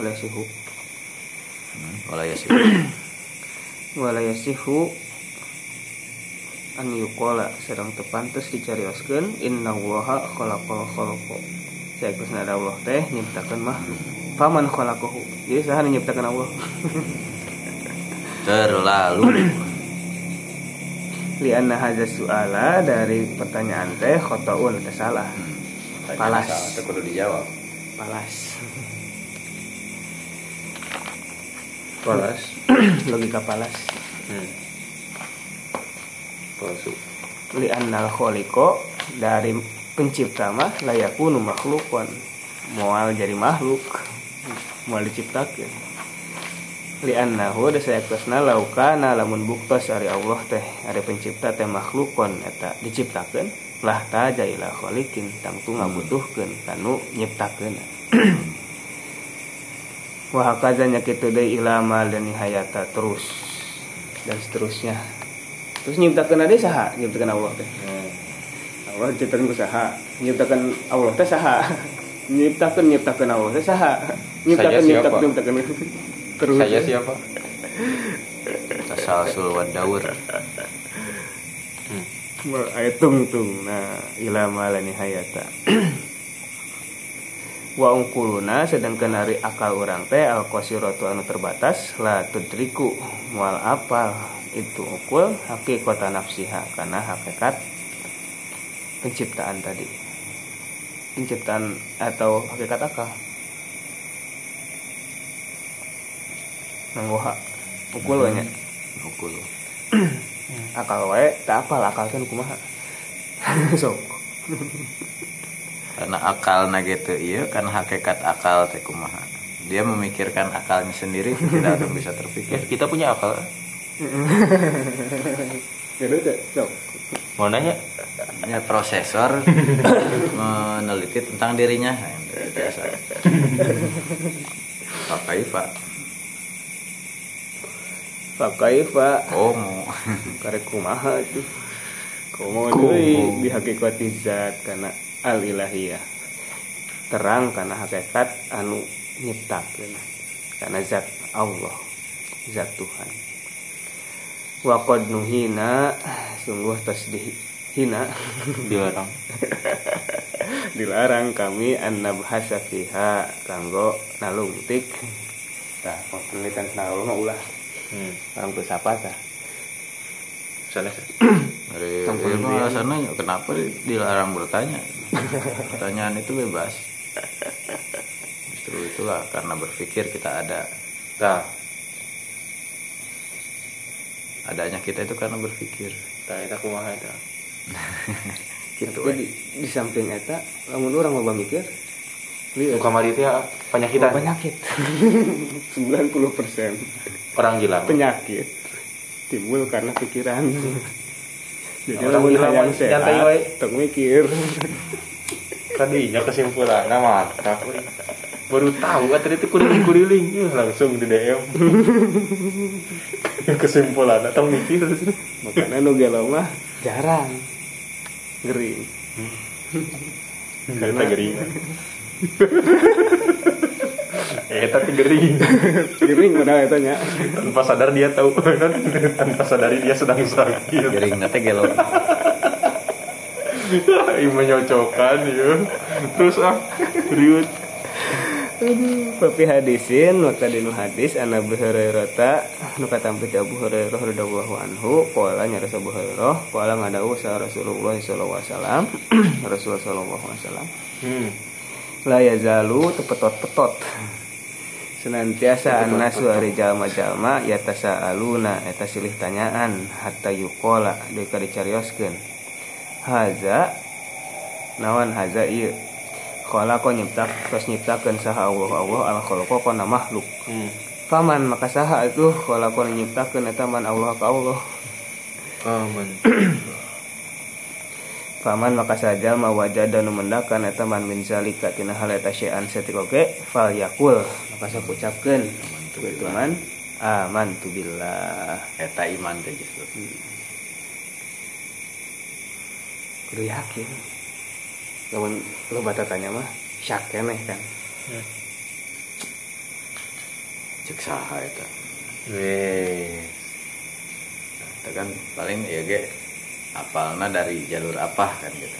wala sihu Hmm, wala yasih wala yasihu. An yuqala sedang tepantes dicarioskeun inna waha khalaqal saya kusna ada Allah teh nyiptakeun makhluk paman khalaqahu. Jadi saha nu nyiptakeun Allah. Terlalu. Li anna hadza suala dari pertanyaan teh khotoun teh salah. Palas. Itu kudu dijawab. Palas Palas logika palas hmm. palsu li annal khaliqo dari pencipta mah layakunu makhlukon moal jadi makhluk. Moal diciptakeun. Li annahu da sayaktasna laukana lamun buktos ari Allah teh ari pencipta teh makhlukon eta diciptakeun lah taja ila khaliqin tangtu ngabutuhkeun kanu nyiptakeun wa hakaza nya kitu deui ila amal dan nihayata terus. Dan seterusnya. Terus nyiptakeun ade saha nyiptakeun Allah teh. Allah ciptakan ku saha. Nyiptakan Allah teh saha. Nyiptakan nyiptakan Allah teh saha. Nyiptakan nyiptakan nyiptakan. Terus. Saya siapa? tasalsul wa daur. Mal- aya tungtung. Nah ila malani hayata wa ungkuluna sedangkan ari akal orang teh al qasiratu anu terbatas la tudriku mual apal itu ukul hakikata nafsiha karena hakikat penciptaan tadi. Penciptaan atau hakikat akal. Nanggoha ukul we nya ukul. Akal wae tak apal akal kan kumaha. Sok karena akal gitu iya kan hakikat akal teh kumaha. Dia memikirkan akalnya sendiri tidak akan bisa terpikir. Kita punya akal. Sok Mau nanya? ya prosesor meneliti tentang dirinya. Itu biasa. Pakai pak pakai pak oh mau karek kumaha tuh komo deui di hakikat zat karena al ilahiyah terang karena hakikat anu nyiptakeun. Karena zat Allah zat Tuhan. Wa qad nuhina sungguh tos dihina Dilarang. dilarang kami an nabhasa fiha kanggo nalungtik. Tah penelitian mah ulah. Hmm. orang tuh siapa tah Sana dari ilmu alasannya kenapa dilarang bertanya? Pertanyaan itu bebas. Justru itulah karena berpikir kita ada. Nah, adanya kita itu karena berpikir. Nah itu kumaha itu. gitu di, di samping eta lamun orang mau mikir lihat Muka mari itu ya penyakitan. penyakit. 90 persen. Orang gila. penyakit timbul karena pikiran. Jadi Orang nyantai sehat tek mikir. Tadinya kesimpulan nama baru tahu kan tadi itu kuriling kuriling ya, langsung di DM kesimpulan atau mikir. Makanya nu gelo mah jarang. Gering kita gering eh tapi gering. Gering padahal eta nya tanpa sadar dia tahu kan? Tanpa sadari dia sedang sakit. Jaring nanti gelo. Ini menyocokkan ya. Terus ah riut Papi hadisin nu tadi nu hadis an Abu Hurairah ta nu katampi Abu Hurairah radhiyallahu anhu qala nya Abu Hurairah qala ngadawu sa Rasulullah sallallahu alaihi wasallam Rasul sallallahu alaihi wasallam. Hmm. la yazalu tepetot-petot senantiasa annasu ari jalma-jalma yatasaaluna eta silih tanyaan hatta yuqala deui dicarioskeun haza nawan haza ieu? Qala ko nyiptak tos nyiptakeun saha Allah Allah al khalqa kana makhluk. Hmm. paman maka saha itu qala ko nyiptakeun eta man Allah ka Allah. Aman. Paman maka saja ma wajada nu mendakan eta man min zalika tina hal eta syai'an satik oge fal yakul. Maka sok ucapkeun kitu man. Amantu billah. Eta iman teh justru kudu yakin. Lamun lo bata tanya mah syak keneh kan? Cek saha eta. Weh. kan paling ya ge apalna dari jalur apa kan gitu.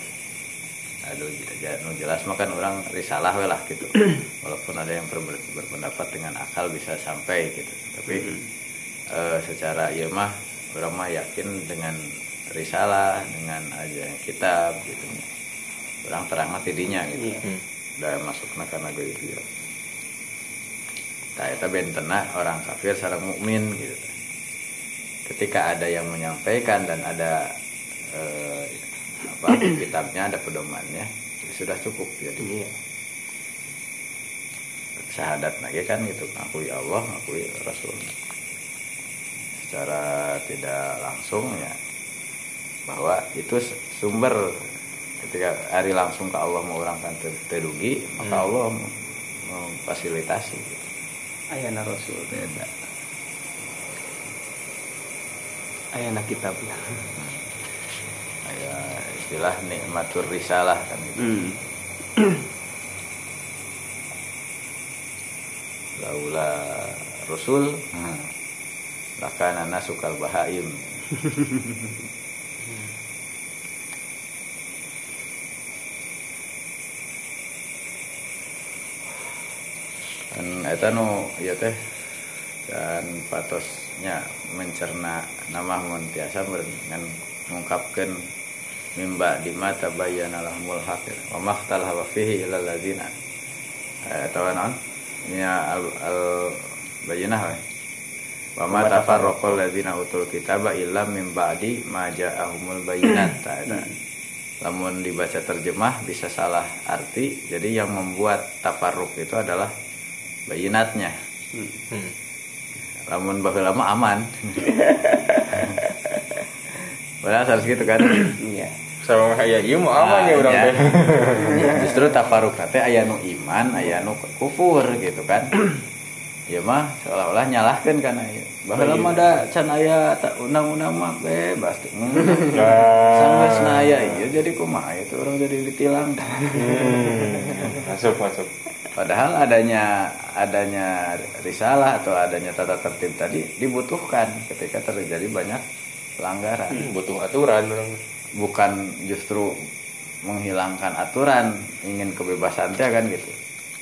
Aduh j- nu jelas mah kan orang risalah we lah gitu. Walaupun ada yang ber- berpendapat dengan akal bisa sampai gitu. Tapi eh, secara ya mah orang mah yakin dengan risalah dengan aja kitab gitu. Orang terang tidinya gitu. Iya. Hmm. udah masuk karena gue itu ya. Nah itu bentena orang kafir sarang mukmin gitu. Ketika ada yang menyampaikan dan ada eh, apa kitabnya ada pedomannya. Ya sudah cukup jadi Iya. syahadat lagi kan gitu. Ngakui Allah ngakui Rasul. Secara tidak langsung ya bahwa itu sumber. Ketika hari langsung ke Allah mau orang kan te- tedugi maka Hmm. Allah mem- memfasilitasi. Ayana Rasul beda. Ayana kitab ya istilah nikmatur risalah kan gitu. hmm. laula rasul hmm. lakana nasukal bahaim dan eta nu ieu teh dan patosnya mencerna nama mun tiasa dengan mengungkapkan mimba di mata bayana lahmul haqir wa maktal hawa fihi ila ladzina eh tahu non nya al, al bayinah we wa ma tafarraqal ladzina utul kitaba illa min ba'di ma ja'ahumul bayinat eta lamun dibaca terjemah bisa salah arti. Jadi yang membuat tafarruq itu adalah bayinatnya Hmm. lamun baheula lama aman Padahal harus gitu kan Iya. Sama mah aya ieu mau aman ya urang ya. teh. Justru tafaruk teh aya nu iman, aya nu kufur gitu kan. Ya mah seolah-olah nyalahkan kan aya. Baheula mah da can aya undang-undang mah bebas. Hmm. Sampai senaya iya jadi kumaha itu orang jadi ditilang. Hmm. Masuk masuk. Padahal adanya adanya risalah atau adanya tata tertib tadi dibutuhkan ketika terjadi banyak pelanggaran. Butuh aturan. Bukan justru menghilangkan aturan ingin kebebasan teh kan gitu.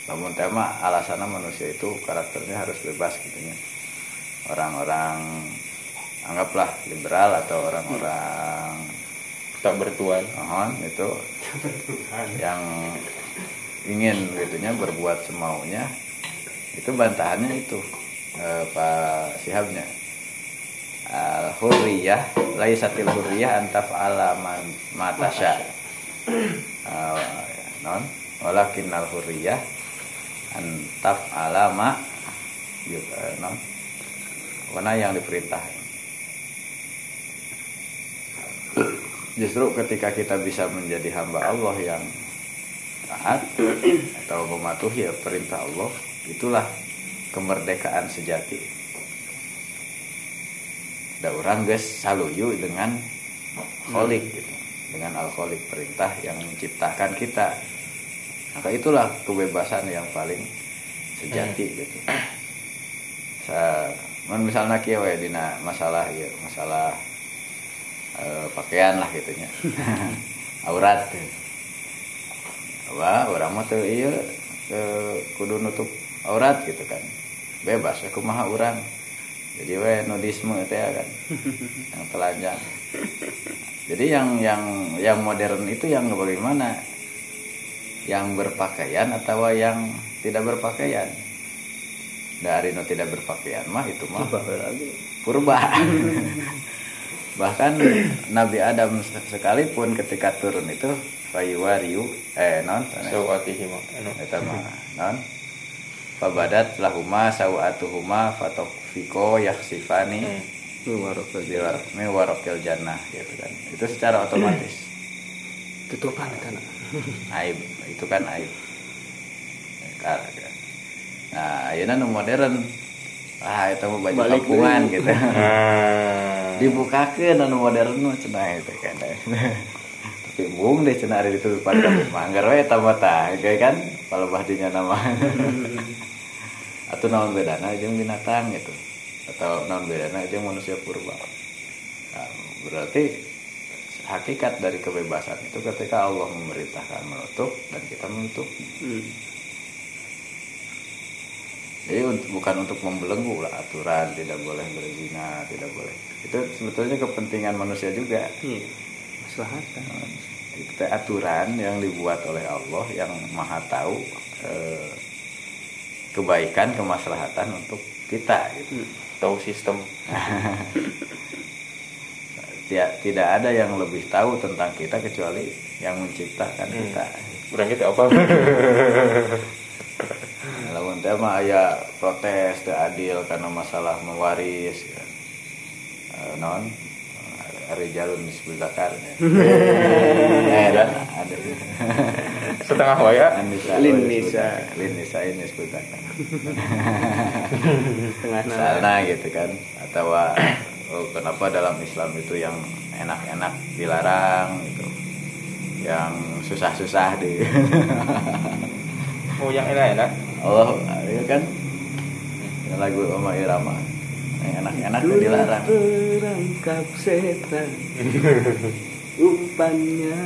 Namun tema alasannya manusia itu karakternya harus bebas gitu ya. Orang-orang anggaplah liberal atau orang-orang Tak bertuan. mohon itu yang ingin gitunya berbuat semaunya itu bantahannya itu eh, Pak Sihabnya al hurriyah laisatil hurriyah antaf alaman matasya uh, non walakin al hurriyah antaf alama yuk eh, non mana yang diperintah? Justru ketika kita bisa menjadi hamba Allah yang taat atau mematuhi perintah Allah itulah kemerdekaan sejati da orang guys saluyu dengan kholik gitu dengan al kholik perintah yang menciptakan kita. Maka itulah kebebasan yang paling sejati gitu. Sa, misalnya kieu we dina masalah ya masalah eh, pakaian lah gitunya aurat. Wah orang mah teu ieu teu kudu nutup aurat gitu kan. Bebas aku kumaha urang jadi we nudisme itu ya kan? Yang telanjang. Jadi yang yang yang modern itu yang bagaimana? Yang berpakaian atau yang tidak berpakaian? Dari no tidak berpakaian mah itu mah lagi. purba. Bahkan Nabi Adam sekalipun ketika turun itu fayuwariu eh non anu. eta mah non fabadat lahuma sawatuhuma fatofiko yaksifani Hmm. Biwar miwarokil jannah gitu kan. Itu secara otomatis. Tutupan kana. aib. Itu kan aib. Ka- nah ayeuna nu modern. Ah itu mah baju Balik kampungan gitu. Nah. dibukakeun anu modern mah cenah itu kan bung deh cenah ari ditutupan kan manggar mah tah Ge kan? Palebah dinya nama. Atau naon bedana jeung binatang gitu. Atau naon bedana jeung manusia purba. Nah, berarti hakikat dari kebebasan itu ketika Allah memerintahkan menutup dan kita menutup. Hmm. jadi untuk- bukan untuk membelenggu lah aturan tidak boleh berzina tidak boleh. Itu sebetulnya kepentingan manusia juga. Iya. Maslahatan. itu aturan yang dibuat oleh Allah yang maha tahu eh, kebaikan kemaslahatan untuk kita gitu. Tahu sistem Tidak, tidak ada yang lebih tahu tentang kita kecuali yang menciptakan Hmm. kita. kurang gitu apa Lalu teh mah aya protes teu adil karena masalah mewaris ya. Eh, non hari jalun disebutkan ya. eh, ada ada setengah waya Lin oh, Nisa. disebutkan. Lin Nisa ini disebutkan Tengah nana. sana gitu kan atau oh, kenapa dalam Islam itu yang enak-enak dilarang gitu yang susah-susah di oh yang enak-enak Allah ya kan lagu Oma Irama enak-enak tuh dilarang. Perangkap setan. Umpannya.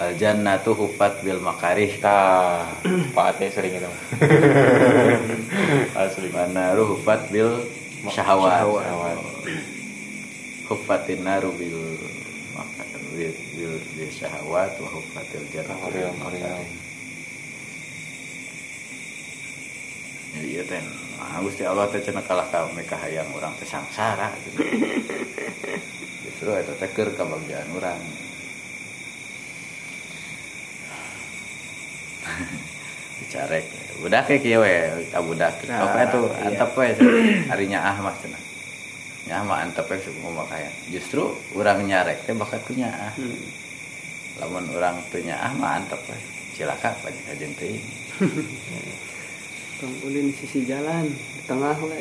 Al jannatu hufat bil makarih. Nah pak Ate sering itu. Asli mana hufat bil syahwat. Syahwat. hufatin naru bil maka- bil bil, bil syahwat wa hufatil jannatu bil Meriam, meriam. makarih jadi ya ten nah, Gusti Allah teh cenah kalah ka mereka hayang urang teh sangsara gitu. justru eta teh keur kabagjaan urang. Dicarek. Budak kayak kieu we ka budak. Nah, apa itu iya. antep we harinya ah mah cenah. Nya mah antep we ngomong kaya justru urang nyarek teh bakat ku nyaah. Hmm. lamun urang teu nyaah mah antep we cilaka banyak ajen teuing Tong ulin sisi jalan di tengah we.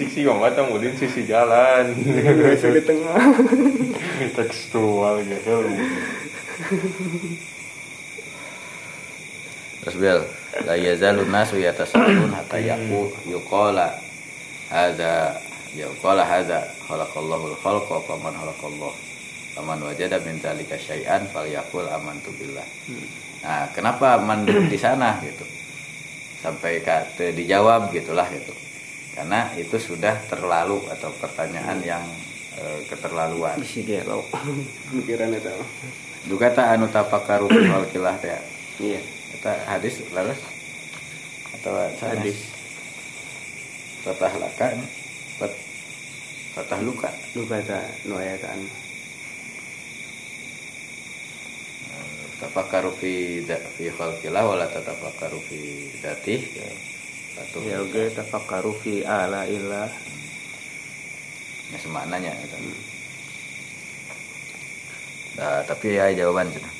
Siksi mama tong udin sisi jalan Biasa di tengah. tekstual gitu Terus Bel, la yazalu nasu yatasalun hatta yaqu yuqala hadza yuqala hadza khalaqallahu al-khalqa wa man khalaqallah. Faman wajada min dzalika syai'an falyaqul amantu billah. Nah, kenapa man di sana gitu? Sampai kata dijawab gitulah gitu. Karena itu sudah terlalu atau pertanyaan yang eh, keterlaluan. Pikiran eta. mah. Duka ta anu tapakaru fil khalqillah teh. Iya. Eta hadis laras atau? Hadis. Fatah laka fat, Fatah luka Luka eta nu aya. Tafakaru fi fi khalqillah wala tatafakaru fi datih ya. Satu Ya oge tafakkaru fi ala illah. Ya semaknanya gitu. Nah, tapi ya jawaban cenah.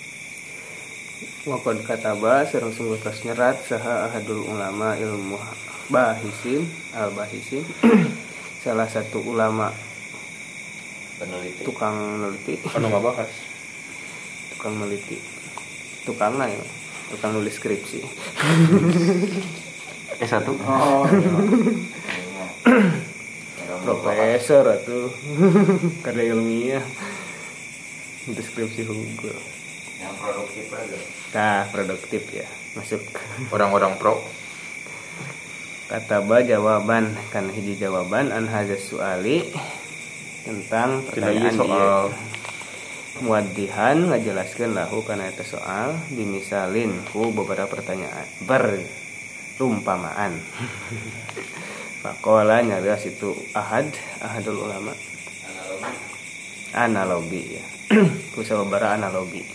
Wakon kataba sareng sungguh tos nyerat saha ahadul ulama ilmu bahisin al bahisin salah satu ulama peneliti tukang neliti anu nggak bahas tukang meliti tukang lah ya. Tukang nulis skripsi. S1 oh profesor atau karya ilmiah. Deskripsi hukum. Yang produktif aja nah produktif ya. Masuk. Orang-orang pro. Kata ba jawaban kan hiji jawaban an suali tentang pertanyaan soal dia muaddihan ngajelaskeun lahu kana eta soal dimisalin ku beberapa pertanyaan berumpamaan Pakola nyarios itu ahad ahadul ulama? Analogi ya. Ku sababaraha analogi.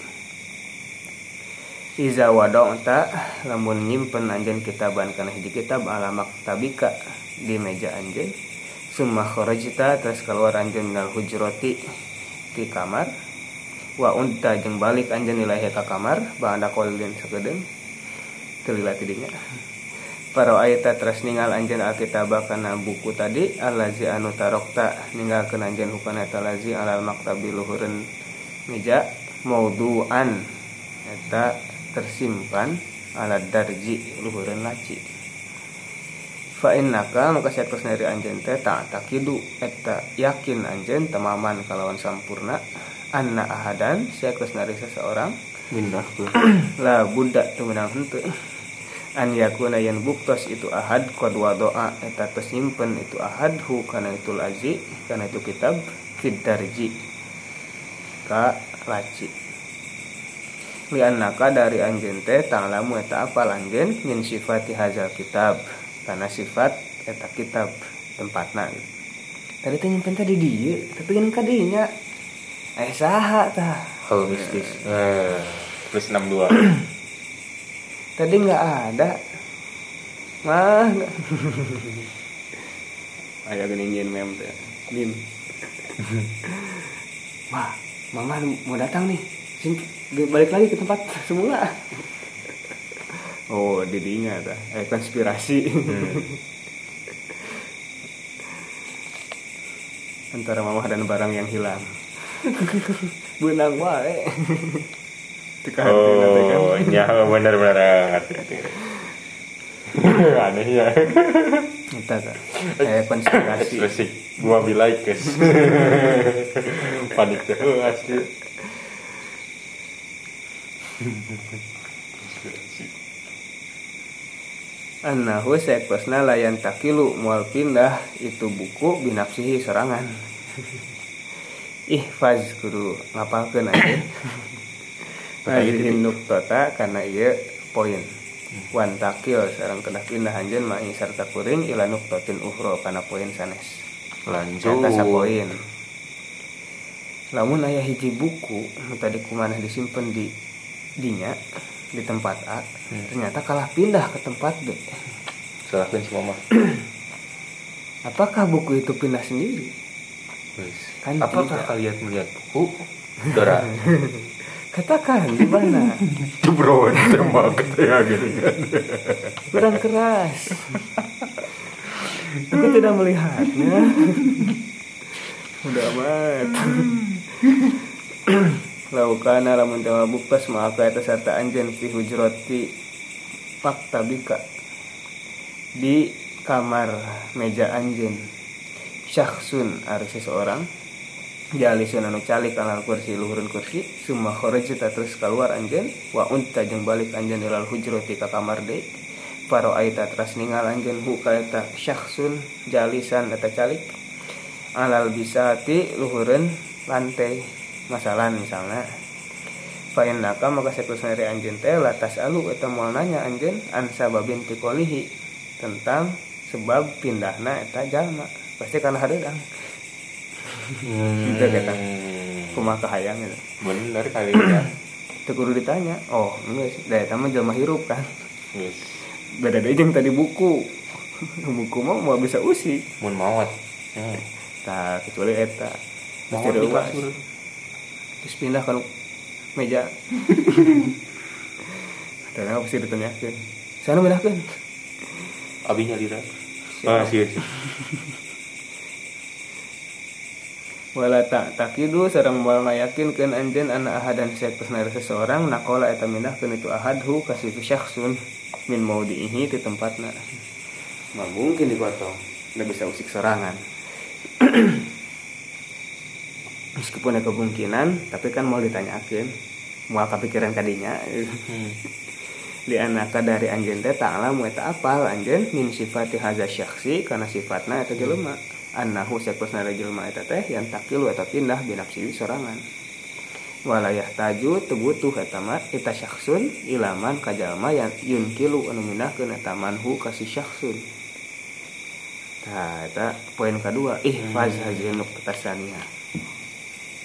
Iza wada'ta lamun nyimpen anjeun kitaban kana hiji kitab ala maktabika di meja anjeun summa kharajta terus keluar anjeun minal hujrati di kamar wa unta jeung balik anjeun ilahi ka kamar ba'da qaulin sakedeung teu lila tidinya. Para ayata terus ningal anjeun alkitabah kana buku tadi allazi anu tarokta ninggalkeun anjeun hukana eta lazi alal maktabi luhureun meja mauduan eta tersimpan ala darji luhureun laci fa innaka maka saetos dari anjeun teh tak takidu eta yakin anjeun tamaman kalawan sampurna anna ahadan saetos dari seseorang. Mindah lah budak tu menang henteu. An yakuna yan buktos itu ahad qad doa eta tersimpan itu ahad hu kana itu lazi kana itu kitab fid darji. Ka laci. Li annaka dari anjeun teh ta'lamu eta apa anjeun min sifati hazal kitab karena sifat eta kitab tempatna. Gitu. tadi teh nyimpen tadi dieu tapi kan kadinya eh saha tah. Hal mistis. Eh, plus 62. tadi nggak ada. Mah ayah geningin mem teh. Mim wah mama mau datang nih. Balik lagi ke tempat semula oh didinya dah eh konspirasi antara mama dan barang yang hilang benang wae hati nanti kan. Oh, nya benar-benar Anehnya. Eta tah. Eh konspirasi. Ekspresi gua bilai kes. Panik oh, asli. Konspirasi. Annahu sekosna layan takilu mual pindah itu buku binafsihi serangan. Ihfaz kudu ngapalkeun aja. Hadihin nuktota karena iya poin. Wan takil sareng kedah pindah anjeun ma'i sarta kuring ila nuktotin uhro kana poin sanes. Lanjut. Eta sapoin. Lamun aya hiji buku tadi kumanah disimpen di dinya di tempat A, ternyata kalah pindah ke tempat B. Salahkeun si mama. Apakah buku itu pindah sendiri? Kan Apakah tidak. kalian melihat buku? Dora. Katakan di mana? Jebron tembak ya gini kan. Kurang keras. Aku tidak melihatnya. Udah amat. Laukana lamun tama buktas maka eta sarta anjeun fi hujrati maktabika di kamar meja anjeun. Syakhsun ari seseorang jalisun anu calik alal kursi luhurun kursi summa kharajta terus keluar anjeun wa unta jeung balik anjeun ilal hujrati ka kamar deui. Faro aita terus ningal anjeun hu ka eta syakhsun jalisan eta calik. Alal bisati luhureun lantai masalan misalnya Fain naka maka sekus dari anjeun teh latas alu eta moal nanya anjeun an sababin tikolihi tentang sebab pindahna eta jalma pasti karena hadeudang Gitu, kata. kumaha hayang gitu Bener kali ya. kudu ditanya oh enggak sih da eta mah hirup kan beda deui jeung tadi buku buku mah mau bisa usik Mun mawat. Hmm. nah kecuali eta Mesti di kasur. Terus pindah ke meja dan apa sih ditanyakan sana pindahkan Abinya lira. Siap. Ah, sih. wala tak takidu sareng moal ngayakinkeun anjeun anak ahadan saetos nari seseorang nakola eta mindahkeun itu ahadhu ka situ syakhsun min maudihi di tempatna mah mungkin dipotong nggak bisa usik sorangan meskipun ada kemungkinan tapi kan mau ditanyakan mau kepikiran kadinya Hmm. li anaka dari anjeun teh ta'lamu eta apal anjeun? Min sifati hadza syakhsi kana sifatna eta jelema. Annahu sakusna jelema eta teh yang takilu eta pindah binafsi sorangan. Walayah taju tebutuh eta mah eta syakhsun ilaman ka jalma yang yunkilu anu mindahkeun eta manhu ka si syakhsun. Nah, eta poin kedua, ihfaz hazihi nuqtah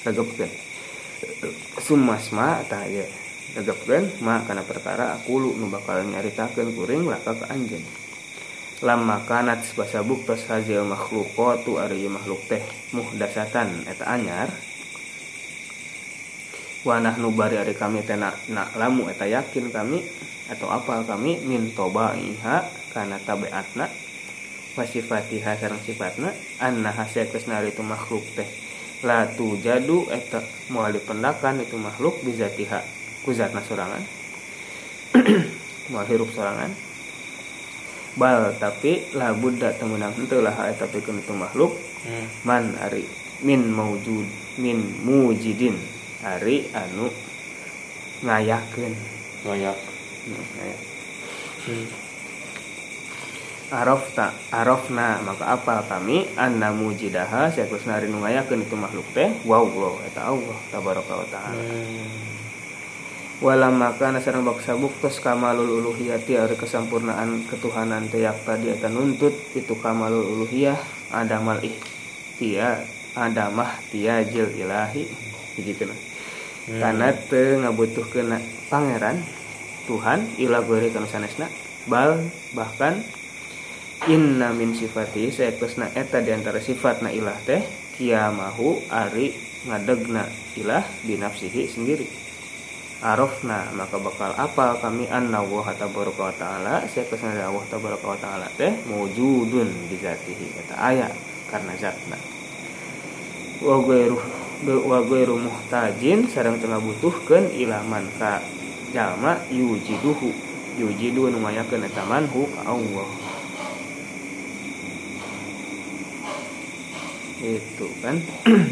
Regepkeun. Sumasma tah ieu. Regepkeun ma kana perkara aku nu bakal nyaritakeun kuring laka ka anjeun. Lamma kanat basabuk tos hazil makhluqatu ari ieu makhluk teh muhdasatan eta anyar. Wa nahnu bari ari kami teh na, na lamu eta yakin kami atau apal kami min tobaiha kana tabiatna wasifatiha sareng sifatna anna hasakusna itu makhluk teh la tujadu eta moal dipendakan itu makhluk bizatiha ku zatna sorangan moal hirup sorangan bal tapi la buddha temenang henteu lah eta pikeun itu makhluk Hmm. man ari min maujud min mujidin ari anu ngayakeun Banyak. Hmm, ngaya. Hmm. Arafta arafna maka apa kami anna mujidaha saekusna ari nu ngayakeun itu makhluk teh wa Allah eta Allah tabaraka wa taala Hmm. walam maka nasarang baksa buktos kamalul uluhiyati ari kesempurnaan ketuhanan teh yak tadi eta nuntut itu kamalul uluhiyah adamal ihtiya adamah tiajil ilahi begitu nah Hmm. karena teu ngabutuhkeun pangeran Tuhan ila gori kana sanesna bal bahkan inna min sifati saekusna eta di antara sifatna ilah teh kiamahu ari ngadegna ilah binafsihi sendiri. Arafna maka bakal apa kami anna Allah tabaraka wa taala saekusna dari Allah tabaraka wa taala teh mawjudun bi zatihi eta aya karena zatna. Wa ghairu wa ghairu muhtajin sareng tengah butuhkeun ilaman ka jalma yujiduhu. Yujidu nu ngayakeun eta manhu ka Allah itu kan.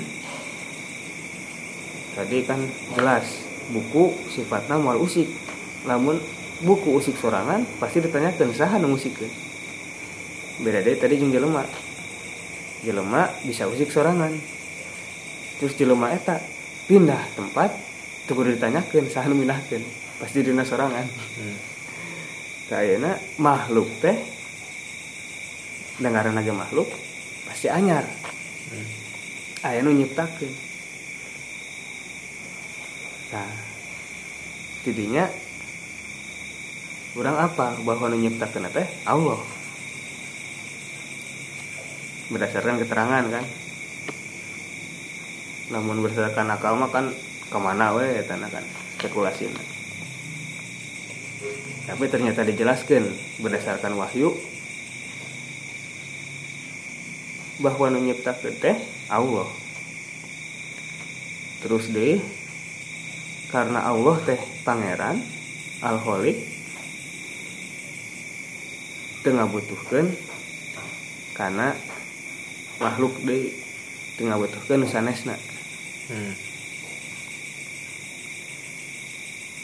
Tadi kan jelas buku sifatnya moal usik. Namun buku usik sorangan pasti ditanyakan saha nu musikeun beda deh tadi jeung jelema. Jelema bisa usik sorangan. Terus jelema eta pindah tempat teu kudu ditanyakeun saha nu mindahkeun pasti dina sorangan. Hmm. kayaknya makhluk teh dengaran aja makhluk pasti anyar. Aya nu nyiptakeun. Nah tidinya orang apa? Bahwa nu nyiptakeun teh? Allah. Berdasarkan keterangan kan. Namun berdasarkan akal mah kan ke mana we eta kan? Spekulasi tapi ternyata dijelaskan berdasarkan wahyu bahwa nu nyiptakeun teh Allah. Terus deh karena Allah teh pangeran alholik tengah butuhkan karena makhluk deh tengah butuhkan sanesna. Hmm.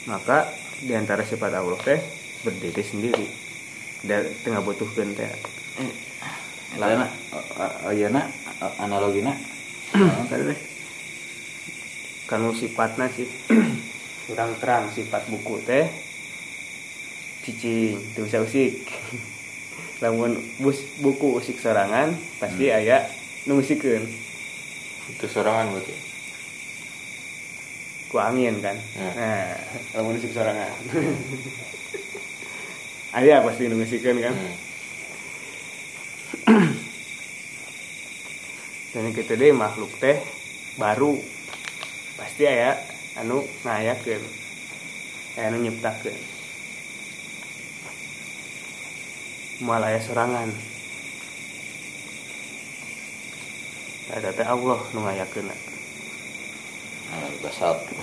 maka di antara sifat Allah teh berdiri sendiri. Dan tengah butuhkan teh. Lana, iya nak, analogina, kanu sifatna sih kurang terang sifat buku teh cicing teu usah usik. Lamun bus buku usik sorangan pasti aya nu usikeun Itu sorangan berarti. ku angin kan? Ya. nah. Lamun usik sorangan. Aya pasti nu usikeun kan? Hmm. Dan kita deh makhluk teh baru. Pasti aya anu ngayakeun. Aya anu nyiptakeun. Moal aya sorangan. Ada teh Allah nu ngayakeun Nah.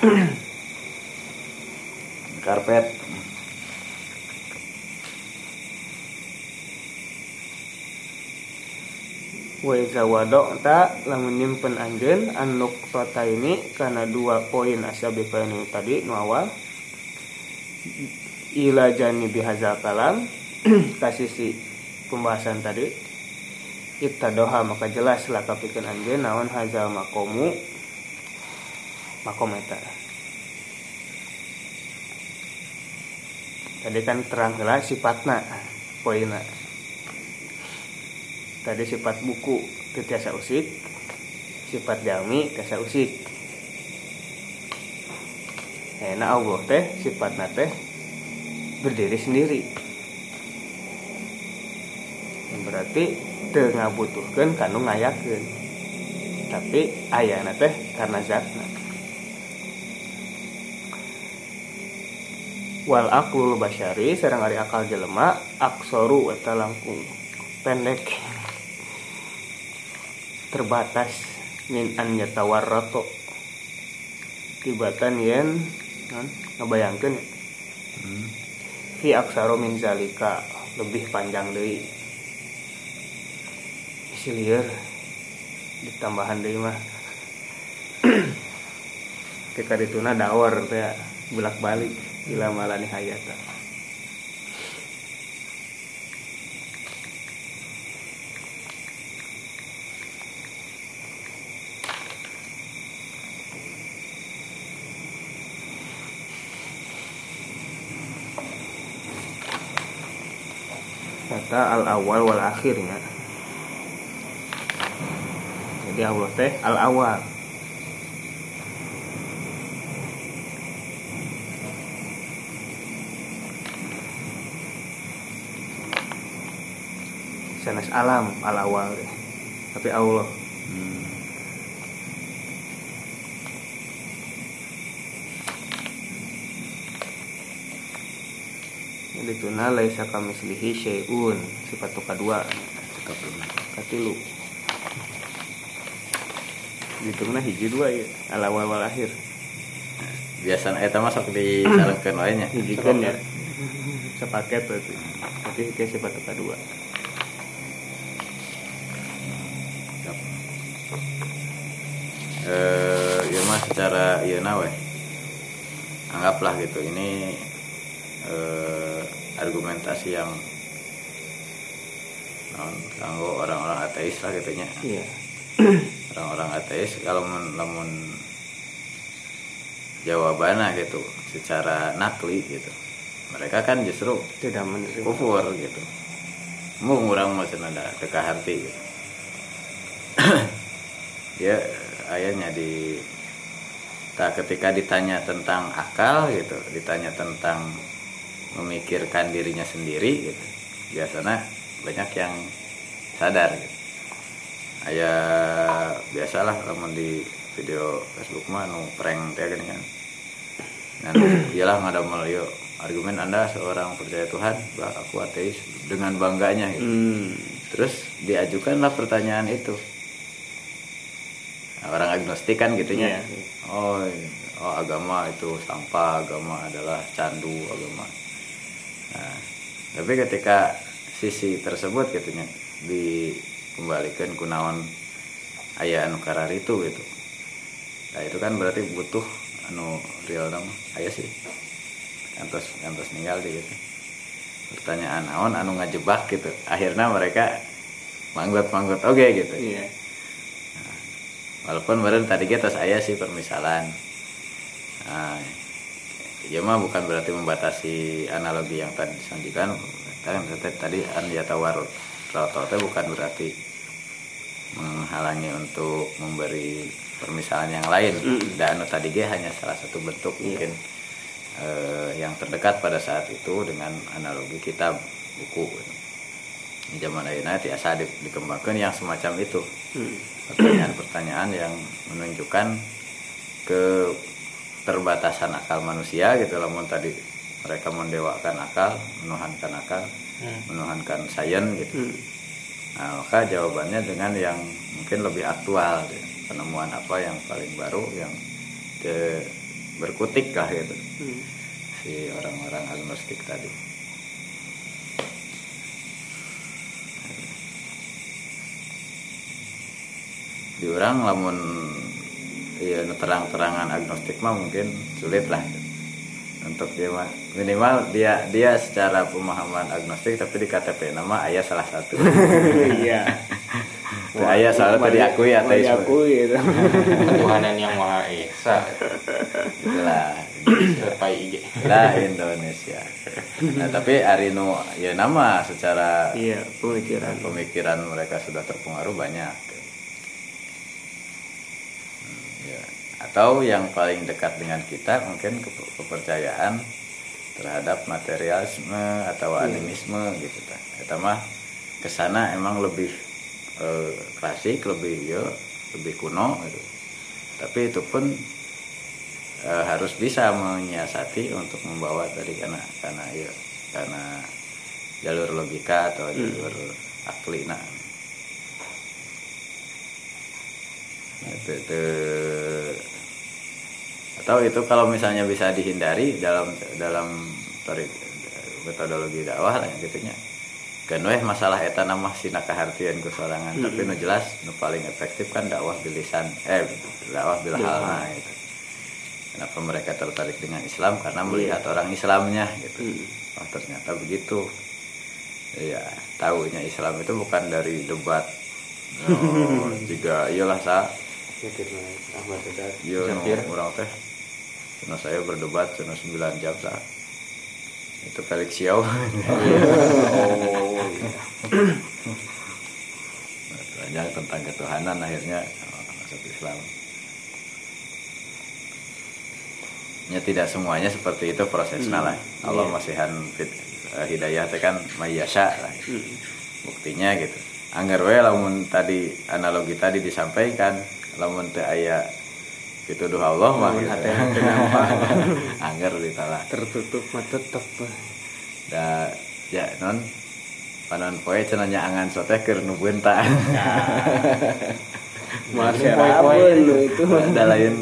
Karpet. Wa iza wada'ta lamun nyimpen anjeun an nuqtata ini karena dua poin asabiqa ini tadi nu awal. Ila jani bihazal kalam kasih si pembahasan tadi. Ibtadoha maka jelas lah kapikeun anjeun naon hazal makomu. Makom eta. Tadi kan terang jelas sifatna poinna tadi sifat buku itu tiasa usik sifat jami tiasa usik. Enak Allah teh sifatna teh berdiri sendiri. Berarti teu ngabutuhkeun kanu ngayakeun. Tapi ayana teh karena zatna. Wal aklul basyari sareng ari akal jelema aksoru eta langkung pendek terbatas min an yatawarrato tibatan yen non ngebayangkeun. Ya. Hmm. fi aksaro min zalika lebih panjang deui. Isi lieur ditambahan deui mah. Ketika dituna dawar teh bolak balik ila malani hayata kata al awal wal akhirnya jadi Allah teh al awal sanes alam al awal tapi Allah Hmm. Jadi tuna laisa kamislihi syai'un sifat kedua katilu hitungna hiji dua ya al awal wal akhir. Biasanya eta masuk di salengkeun wae nya hijikeun ya. Sepaket berarti. Tapi ke sifat kedua. Eh, ya mah secara ya nawe anggaplah gitu ini eh, argumentasi yang non kanggo orang-orang ateis lah gitunya iya. Orang-orang ateis kalau mun lamun jawabannya gitu secara nakli gitu mereka kan justru tidak menerima. kufur gitu. Mau ngurang masih ada teka hati gitu. dia ayahnya di tak ketika ditanya tentang akal gitu ditanya tentang memikirkan dirinya sendiri gitu biasanya banyak yang sadar gitu ayah biasalah namun di video Facebook mah nu prank kayak gini kan dan iyalah ngadamel yuk argumen anda seorang percaya Tuhan bah aku ateis dengan bangganya gitu. hmm. terus diajukanlah pertanyaan itu Nah, orang agnostik kan gitunya Iya. oh, oh agama itu sampah agama adalah candu agama nah tapi ketika sisi tersebut gitunya dikembalikan kunaon ayah anu karar itu gitu. Nah itu kan berarti butuh anu real dong. Ayah sih. Antos antos ninggal di gitu. Pertanyaan naon anu ngajebak gitu. Akhirnya mereka manggut manggut oke gitu. Iya. Walaupun kemarin tadi kita saya sih permisalan. Nah, ya mah bukan berarti membatasi analogi yang tadi disampaikan kan tadi tadi anjata warut roto itu bukan berarti menghalangi untuk memberi permisalan yang lain. Dan anu tadi ge hanya salah satu bentuk mungkin eh, yang terdekat pada saat itu dengan analogi kitab buku. Di zaman ayeuna tiasa di- dikembangkan yang semacam itu. Hmm. pertanyaan-pertanyaan yang menunjukkan keterbatasan akal manusia gitu lamun tadi mereka mendewakan akal menuhankan akal menuhankan sains gitu Hmm. nah maka jawabannya dengan yang mungkin lebih aktual gitu. penemuan apa yang paling baru yang de- berkutik lah gitu Hmm. si orang-orang agnostik tadi di orang lamun ya nu terang-terangan agnostik mah mungkin sulit lah. Untuk dia mah minimal dia dia secara pemahaman agnostik tapi di KTP nama ayah salah satu. Iya. Tuh, ayah soalnya tadi diakui ateis diakui itu Tuhanan yang Maha Esa. Itulah. Serpai IG lah Indonesia. Nah tapi hari nu ya nama secara iya pemikiran. pemikiran mereka sudah terpengaruh banyak Hmm, ya. Atau yang paling dekat dengan kita mungkin ke- kepercayaan terhadap materialisme atau animisme gitu ta. Eta mah ke sana emang lebih eh, klasik lebih ya lebih kuno gitu. tapi itu pun eh, harus bisa menyiasati untuk membawa tadi karena karena ya karena jalur logika atau jalur akli nah Te- te- atau itu kalau misalnya bisa dihindari dalam dalam metodologi dakwah lah gitunya kan weh masalah eta nama sina kahartian ku sorangan tapi nu jelas nu paling efektif kan dakwah bilisan eh dakwah bil halna gitu. Kenapa mereka tertarik dengan Islam? Karena melihat orang Islamnya gitu. Oh ternyata begitu. Ya tahunya Islam itu bukan dari debat. Oh, juga iyalah sa Iya nu Zakir. orang teh. Cuma saya berdebat cuma 9 jam sa. Itu Felix Xiao. Oh, banyak tentang ketuhanan akhirnya oh, masuk Islam. Ya tidak semuanya seperti itu prosesnya lah Allah masihan fit- eh, hidayah itu kan mayasya lah. Buktinya gitu. Anggar we lamun tadi analogi tadi disampaikan lamun teu aya pituduh Allah mah nampak. anggar ditala tertutup mah tetep da ya non. Panon poe cenanya angan soteh keur nu beunta masih raben lu itu. Ada lain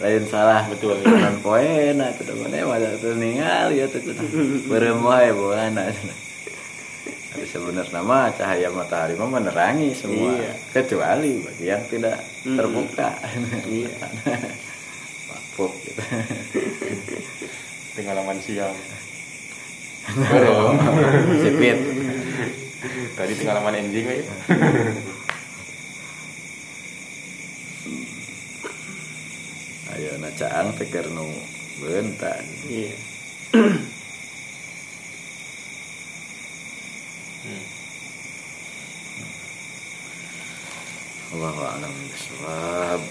lain salah. Betul. non poe na teu mana mah teu ningali ya teu beureum wae tapi sebenarnya mah cahaya matahari mah menerangi semua Iya. kecuali bagi yang tidak Mm-mm. terbuka Iya. Makpuk gitu Pengalaman siang. Baru. sipit Tadi pengalaman anjing we. ayo na caang teh keur nu beunta iya Allahu a'lam bishawab